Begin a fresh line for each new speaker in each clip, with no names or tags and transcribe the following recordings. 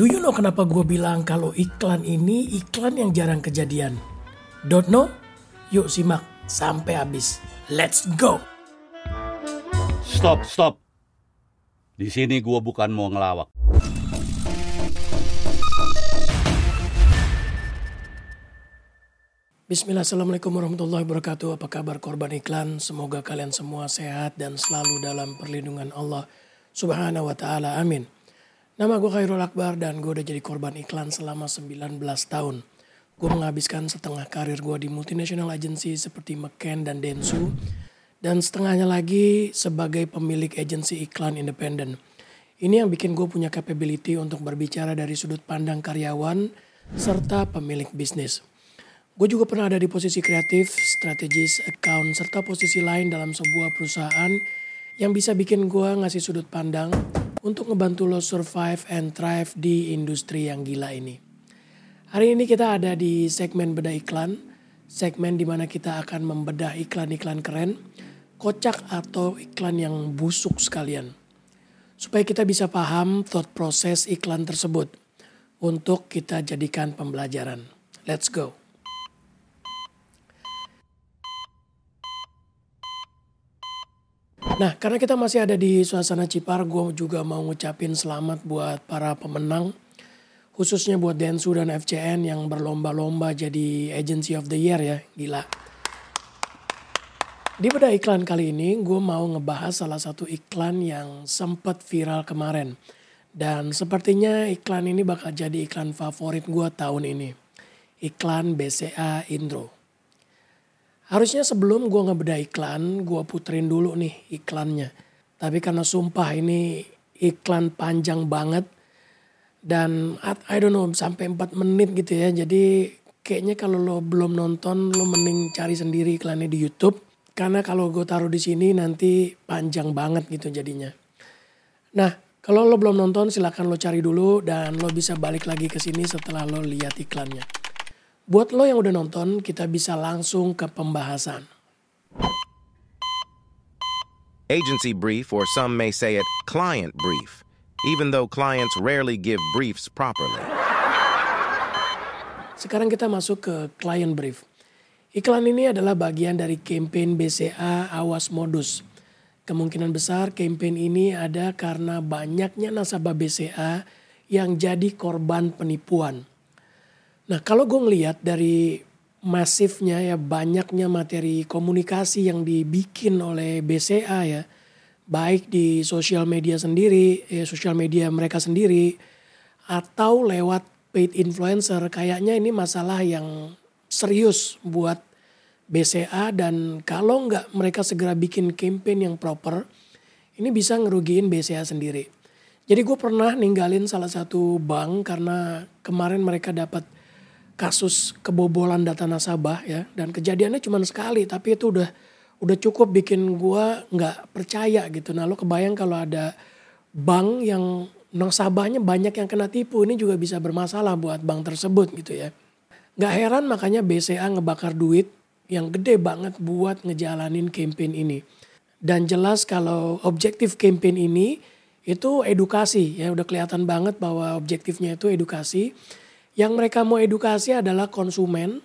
Do you know kenapa gue bilang kalau iklan ini iklan yang jarang kejadian? Don't know? Yuk simak sampai habis. Let's go!
Stop, stop. Di sini gua bukan mau ngelawak.
Bismillah, Assalamualaikum warahmatullahi wabarakatuh. Apa kabar korban iklan? Semoga kalian semua sehat dan selalu dalam perlindungan Allah subhanahu wa ta'ala. Amin. Nama gue Khairul Akbar dan gue udah jadi korban iklan selama 19 tahun. Gue menghabiskan setengah karir gue di multinational agency seperti McCann dan Densu. Dan setengahnya lagi sebagai pemilik agensi iklan independen. Ini yang bikin gue punya capability untuk berbicara dari sudut pandang karyawan serta pemilik bisnis. Gue juga pernah ada di posisi kreatif, strategis, account, serta posisi lain dalam sebuah perusahaan yang bisa bikin gue ngasih sudut pandang untuk ngebantu lo survive and thrive di industri yang gila ini. Hari ini kita ada di segmen bedah iklan, segmen di mana kita akan membedah iklan-iklan keren, kocak atau iklan yang busuk sekalian. Supaya kita bisa paham thought process iklan tersebut untuk kita jadikan pembelajaran. Let's go. Nah, karena kita masih ada di suasana Cipar, gue juga mau ngucapin selamat buat para pemenang. Khususnya buat Densu dan FCN yang berlomba-lomba jadi Agency of the Year ya, gila. Di beda iklan kali ini, gue mau ngebahas salah satu iklan yang sempat viral kemarin. Dan sepertinya iklan ini bakal jadi iklan favorit gue tahun ini. Iklan BCA Indro. Harusnya sebelum gue ngebedah iklan, gue puterin dulu nih iklannya. Tapi karena sumpah ini iklan panjang banget. Dan I don't know sampai 4 menit gitu ya. Jadi kayaknya kalau lo belum nonton lo mending cari sendiri iklannya di YouTube. Karena kalau gue taruh di sini nanti panjang banget gitu jadinya. Nah kalau lo belum nonton silahkan lo cari dulu dan lo bisa balik lagi ke sini setelah lo lihat iklannya. Buat lo yang udah nonton, kita bisa langsung ke pembahasan.
Agency brief, or some may say it client brief, even though clients rarely give briefs properly.
Sekarang kita masuk ke client brief. Iklan ini adalah bagian dari campaign BCA Awas Modus. Kemungkinan besar campaign ini ada karena banyaknya nasabah BCA yang jadi korban penipuan. Nah kalau gue ngeliat dari masifnya ya banyaknya materi komunikasi yang dibikin oleh BCA ya. Baik di sosial media sendiri, ya sosial media mereka sendiri. Atau lewat paid influencer kayaknya ini masalah yang serius buat BCA dan kalau nggak mereka segera bikin campaign yang proper, ini bisa ngerugiin BCA sendiri. Jadi gue pernah ninggalin salah satu bank karena kemarin mereka dapat kasus kebobolan data nasabah ya dan kejadiannya cuma sekali tapi itu udah udah cukup bikin gua nggak percaya gitu. Nah lo kebayang kalau ada bank yang nasabahnya banyak yang kena tipu ini juga bisa bermasalah buat bank tersebut gitu ya. Nggak heran makanya BCA ngebakar duit yang gede banget buat ngejalanin campaign ini. Dan jelas kalau objektif campaign ini itu edukasi ya udah kelihatan banget bahwa objektifnya itu edukasi yang mereka mau edukasi adalah konsumen.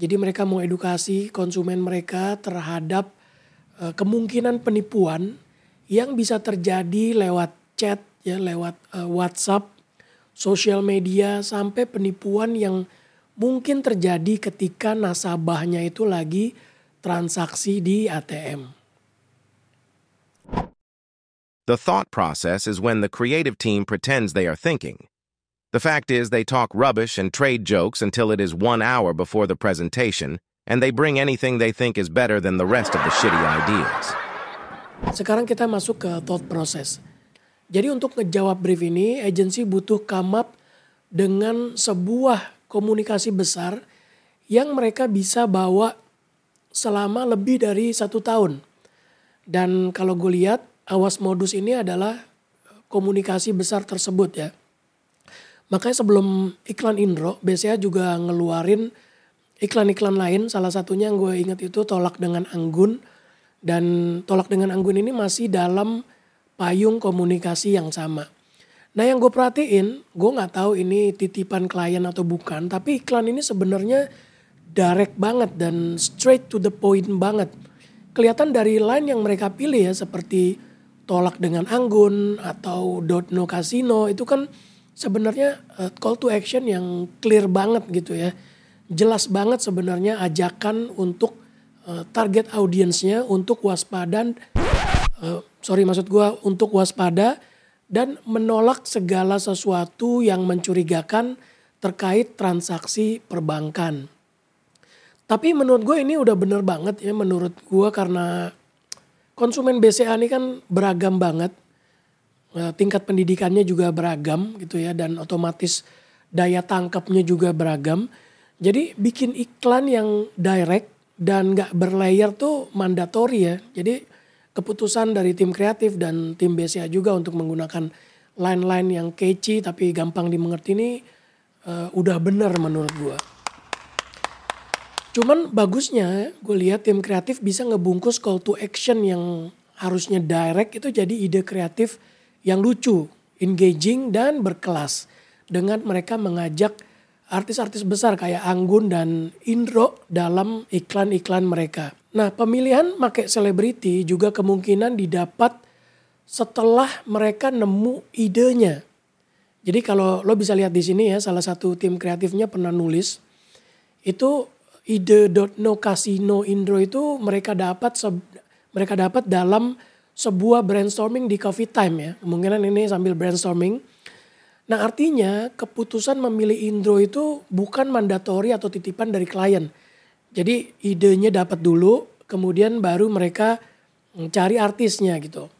Jadi mereka mau edukasi konsumen mereka terhadap uh, kemungkinan penipuan yang bisa terjadi lewat chat ya, lewat uh, WhatsApp, sosial media sampai penipuan yang mungkin terjadi ketika nasabahnya itu lagi transaksi di ATM.
The thought process is when the creative team pretends they are thinking. The fact is, they talk rubbish and trade jokes until it is one hour before the presentation, and they bring anything they think is better than the rest of the shitty ideas.
Sekarang kita masuk ke thought process. Jadi untuk ngejawab brief ini, agensi butuh come up dengan sebuah komunikasi besar yang mereka bisa bawa selama lebih dari satu tahun. Dan kalau gue lihat, awas modus ini adalah komunikasi besar tersebut ya. Makanya sebelum iklan Indro, BCA juga ngeluarin iklan-iklan lain. Salah satunya yang gue ingat itu Tolak dengan Anggun. Dan Tolak dengan Anggun ini masih dalam payung komunikasi yang sama. Nah yang gue perhatiin, gue nggak tahu ini titipan klien atau bukan, tapi iklan ini sebenarnya direct banget dan straight to the point banget. Kelihatan dari line yang mereka pilih ya seperti tolak dengan anggun atau dot no casino itu kan sebenarnya uh, call to action yang clear banget gitu ya. Jelas banget sebenarnya ajakan untuk uh, target audiensnya untuk waspada, uh, sorry maksud gue untuk waspada dan menolak segala sesuatu yang mencurigakan terkait transaksi perbankan. Tapi menurut gue ini udah bener banget ya menurut gue karena konsumen BCA ini kan beragam banget. Eh, tingkat pendidikannya juga beragam gitu ya dan otomatis daya tangkapnya juga beragam. Jadi bikin iklan yang direct dan gak berlayer tuh mandatori ya. Jadi keputusan dari tim kreatif dan tim BCA juga untuk menggunakan line-line yang catchy tapi gampang dimengerti ini uh, udah benar menurut gue. Cuman bagusnya gue lihat tim kreatif bisa ngebungkus call to action yang harusnya direct itu jadi ide kreatif yang lucu, engaging dan berkelas. Dengan mereka mengajak artis-artis besar kayak Anggun dan Indro dalam iklan-iklan mereka. Nah pemilihan make selebriti juga kemungkinan didapat setelah mereka nemu idenya. Jadi kalau lo bisa lihat di sini ya salah satu tim kreatifnya pernah nulis itu ide no casino indro itu mereka dapat mereka dapat dalam sebuah brainstorming di coffee time ya. Kemungkinan ini sambil brainstorming. Nah artinya keputusan memilih Indro itu bukan mandatori atau titipan dari klien jadi idenya dapat dulu, kemudian baru mereka cari artisnya gitu.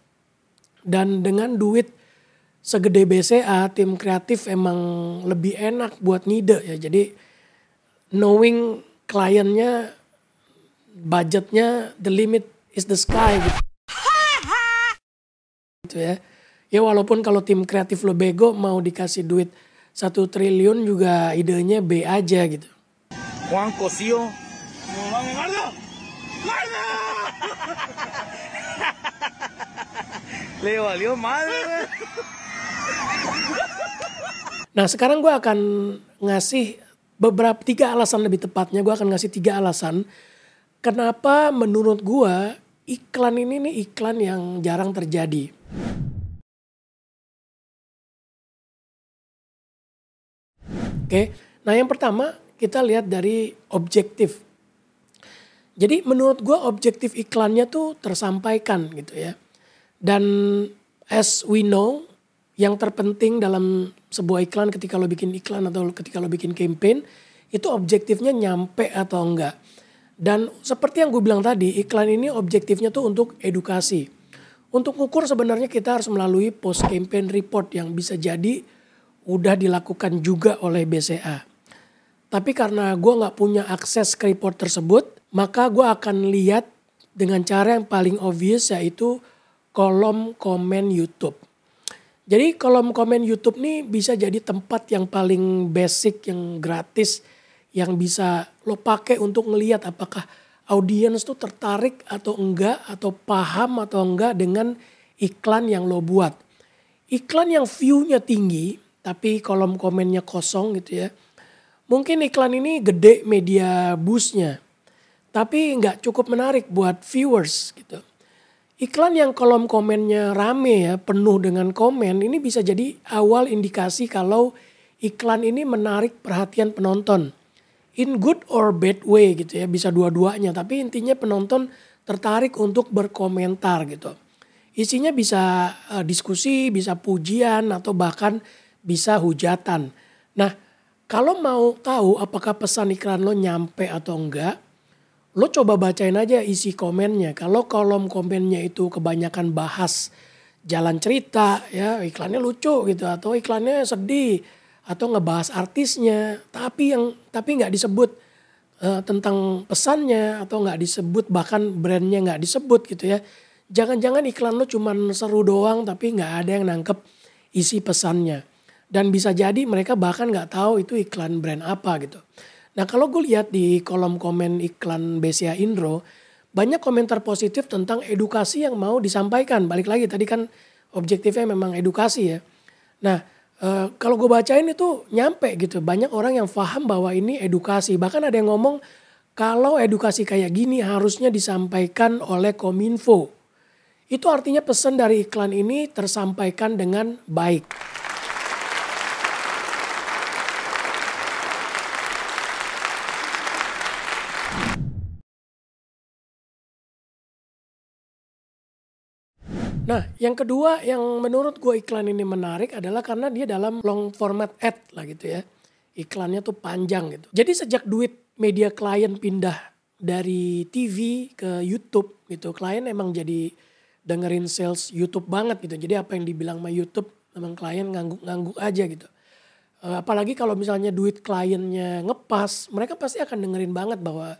Dan dengan duit segede BCA, tim kreatif emang lebih enak buat ngide ya. Jadi knowing kliennya, budgetnya, the limit is the sky gitu. Gitu ya. Ya walaupun kalau tim kreatif lo bego mau dikasih duit satu triliun juga idenya B aja gitu. Juan Cosio. Nah sekarang gue akan ngasih beberapa tiga alasan lebih tepatnya gue akan ngasih tiga alasan kenapa menurut gue iklan ini nih iklan yang jarang terjadi. Oke, nah yang pertama kita lihat dari objektif. Jadi menurut gue objektif iklannya tuh tersampaikan gitu ya. Dan as we know yang terpenting dalam sebuah iklan ketika lo bikin iklan atau ketika lo bikin campaign itu objektifnya nyampe atau enggak. Dan seperti yang gue bilang tadi iklan ini objektifnya tuh untuk edukasi. Untuk ukur sebenarnya kita harus melalui post campaign report yang bisa jadi udah dilakukan juga oleh BCA. Tapi karena gue nggak punya akses ke report tersebut, maka gue akan lihat dengan cara yang paling obvious yaitu kolom komen YouTube. Jadi kolom komen YouTube nih bisa jadi tempat yang paling basic, yang gratis, yang bisa lo pakai untuk ngelihat apakah audiens tuh tertarik atau enggak, atau paham atau enggak dengan iklan yang lo buat. Iklan yang view-nya tinggi, tapi kolom komennya kosong gitu ya. Mungkin iklan ini gede media boost-nya tapi nggak cukup menarik buat viewers gitu. Iklan yang kolom komennya rame ya, penuh dengan komen, ini bisa jadi awal indikasi kalau iklan ini menarik perhatian penonton. In good or bad way gitu ya, bisa dua-duanya. Tapi intinya penonton tertarik untuk berkomentar gitu. Isinya bisa uh, diskusi, bisa pujian, atau bahkan bisa hujatan. Nah, kalau mau tahu apakah pesan iklan lo nyampe atau enggak, lo coba bacain aja isi komennya. Kalau kolom komennya itu kebanyakan bahas jalan cerita ya iklannya lucu gitu atau iklannya sedih atau ngebahas artisnya tapi yang tapi nggak disebut uh, tentang pesannya atau nggak disebut bahkan brandnya nggak disebut gitu ya jangan-jangan iklan lo cuman seru doang tapi nggak ada yang nangkep isi pesannya dan bisa jadi mereka bahkan nggak tahu itu iklan brand apa gitu Nah kalau gue lihat di kolom komen iklan BCA Indro, banyak komentar positif tentang edukasi yang mau disampaikan. Balik lagi tadi kan objektifnya memang edukasi ya. Nah uh, kalau gue bacain itu nyampe gitu. Banyak orang yang paham bahwa ini edukasi. Bahkan ada yang ngomong kalau edukasi kayak gini harusnya disampaikan oleh Kominfo. Itu artinya pesan dari iklan ini tersampaikan dengan baik. Nah, yang kedua yang menurut gue iklan ini menarik adalah karena dia dalam long format ad lah gitu ya. Iklannya tuh panjang gitu. Jadi sejak duit media klien pindah dari TV ke YouTube gitu, klien emang jadi dengerin sales YouTube banget gitu. Jadi apa yang dibilang sama YouTube memang klien ngangguk-ngangguk aja gitu. Eh, apalagi kalau misalnya duit kliennya ngepas, mereka pasti akan dengerin banget bahwa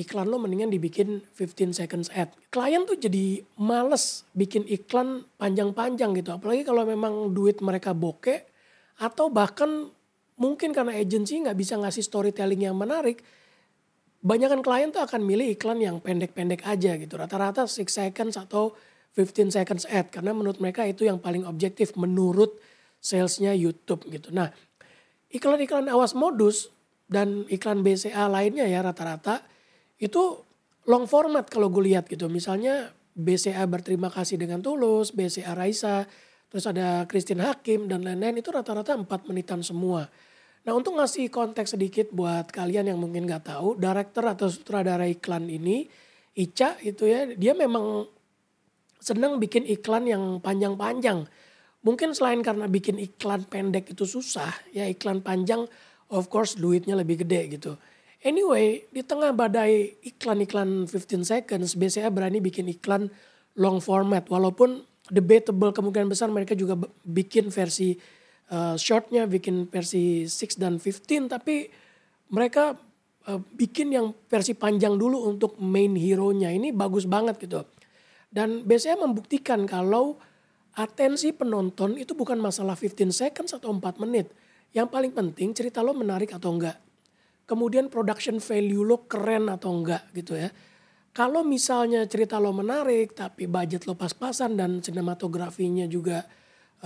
iklan lo mendingan dibikin 15 seconds ad. Klien tuh jadi males bikin iklan panjang-panjang gitu. Apalagi kalau memang duit mereka bokeh atau bahkan mungkin karena agency nggak bisa ngasih storytelling yang menarik. Banyakan klien tuh akan milih iklan yang pendek-pendek aja gitu. Rata-rata 6 seconds atau 15 seconds ad. Karena menurut mereka itu yang paling objektif menurut salesnya YouTube gitu. Nah iklan-iklan awas modus dan iklan BCA lainnya ya rata-rata itu long format kalau gue lihat gitu. Misalnya BCA berterima kasih dengan tulus, BCA Raisa, terus ada Christine Hakim dan lain-lain itu rata-rata 4 menitan semua. Nah untuk ngasih konteks sedikit buat kalian yang mungkin gak tahu, director atau sutradara iklan ini, Ica itu ya, dia memang senang bikin iklan yang panjang-panjang. Mungkin selain karena bikin iklan pendek itu susah, ya iklan panjang of course duitnya lebih gede gitu. Anyway, di tengah badai iklan-iklan 15 seconds, BCA berani bikin iklan long format. Walaupun debatable kemungkinan besar mereka juga bikin versi uh, shortnya, bikin versi 6 dan 15. Tapi mereka uh, bikin yang versi panjang dulu untuk main hero-nya. Ini bagus banget gitu. Dan BCA membuktikan kalau atensi penonton itu bukan masalah 15 seconds atau 4 menit. Yang paling penting cerita lo menarik atau enggak kemudian production value lo keren atau enggak gitu ya. Kalau misalnya cerita lo menarik tapi budget lo pas-pasan dan sinematografinya juga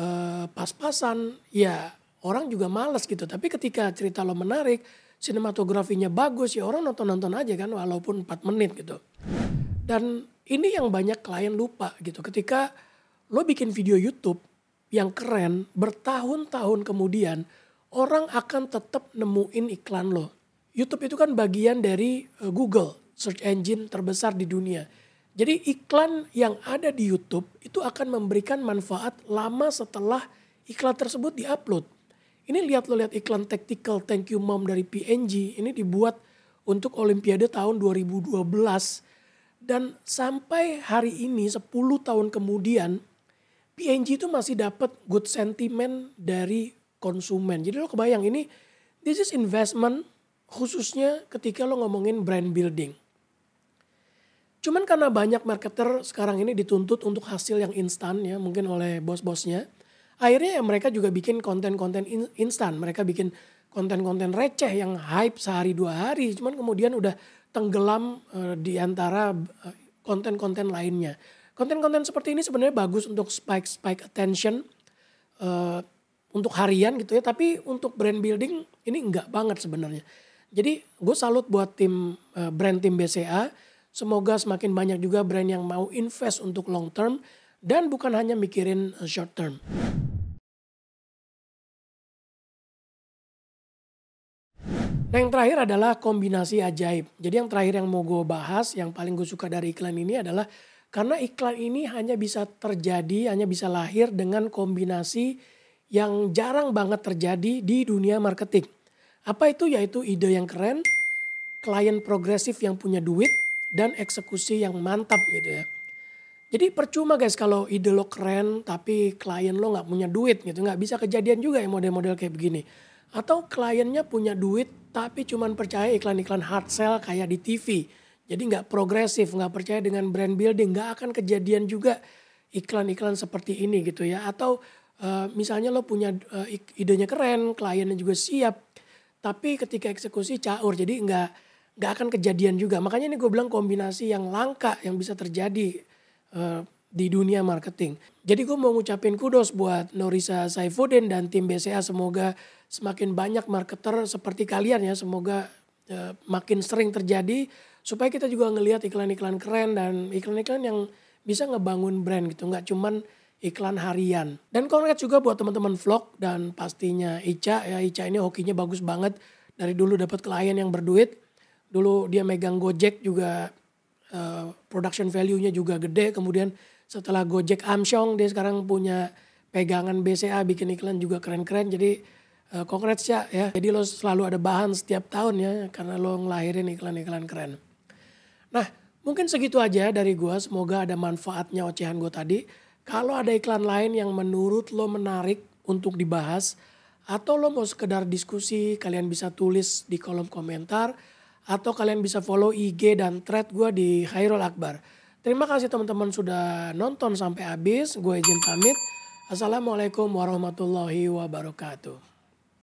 uh, pas-pasan, ya orang juga males gitu. Tapi ketika cerita lo menarik, sinematografinya bagus ya orang nonton-nonton aja kan walaupun 4 menit gitu. Dan ini yang banyak klien lupa gitu. Ketika lo bikin video YouTube yang keren bertahun-tahun kemudian orang akan tetap nemuin iklan lo YouTube itu kan bagian dari uh, Google, search engine terbesar di dunia. Jadi iklan yang ada di YouTube itu akan memberikan manfaat lama setelah iklan tersebut diupload. Ini lihat lo lihat iklan tactical thank you mom dari PNG ini dibuat untuk Olimpiade tahun 2012 dan sampai hari ini 10 tahun kemudian PNG itu masih dapat good sentiment dari konsumen. Jadi lo kebayang ini this is investment khususnya ketika lo ngomongin brand building. Cuman karena banyak marketer sekarang ini dituntut untuk hasil yang instan ya mungkin oleh bos-bosnya. Akhirnya ya mereka juga bikin konten-konten instan. Mereka bikin konten-konten receh yang hype sehari dua hari. Cuman kemudian udah tenggelam uh, di antara uh, konten-konten lainnya. Konten-konten seperti ini sebenarnya bagus untuk spike-spike attention. Uh, untuk harian gitu ya. Tapi untuk brand building ini enggak banget sebenarnya. Jadi gue salut buat tim uh, brand tim BCA. Semoga semakin banyak juga brand yang mau invest untuk long term dan bukan hanya mikirin uh, short term. Nah yang terakhir adalah kombinasi ajaib. Jadi yang terakhir yang mau gue bahas, yang paling gue suka dari iklan ini adalah karena iklan ini hanya bisa terjadi, hanya bisa lahir dengan kombinasi yang jarang banget terjadi di dunia marketing. Apa itu? Yaitu ide yang keren, klien progresif yang punya duit, dan eksekusi yang mantap gitu ya. Jadi percuma guys kalau ide lo keren tapi klien lo nggak punya duit gitu. Nggak bisa kejadian juga ya model-model kayak begini. Atau kliennya punya duit tapi cuman percaya iklan-iklan hard sell kayak di TV. Jadi nggak progresif, nggak percaya dengan brand building. Nggak akan kejadian juga iklan-iklan seperti ini gitu ya. Atau uh, misalnya lo punya uh, idenya keren, kliennya juga siap tapi ketika eksekusi caur jadi nggak nggak akan kejadian juga makanya ini gue bilang kombinasi yang langka yang bisa terjadi uh, di dunia marketing. Jadi gue mau ngucapin kudos buat Norisa Saifuddin dan tim BCA. Semoga semakin banyak marketer seperti kalian ya. Semoga uh, makin sering terjadi supaya kita juga ngelihat iklan-iklan keren dan iklan-iklan yang bisa ngebangun brand gitu. Nggak cuman iklan harian. Dan congrats juga buat teman-teman vlog dan pastinya Ica ya Ica ini hokinya bagus banget. Dari dulu dapat klien yang berduit. Dulu dia megang Gojek juga uh, production value-nya juga gede. Kemudian setelah Gojek Amsyong dia sekarang punya pegangan BCA bikin iklan juga keren-keren jadi uh, congrats ya ya jadi lo selalu ada bahan setiap tahun ya karena lo ngelahirin iklan-iklan keren nah mungkin segitu aja dari gua semoga ada manfaatnya ocehan gua tadi kalau ada iklan lain yang menurut lo menarik untuk dibahas atau lo mau sekedar diskusi kalian bisa tulis di kolom komentar atau kalian bisa follow IG dan thread gue di Khairul Akbar. Terima kasih teman-teman sudah nonton sampai habis. Gue izin pamit. Assalamualaikum warahmatullahi wabarakatuh.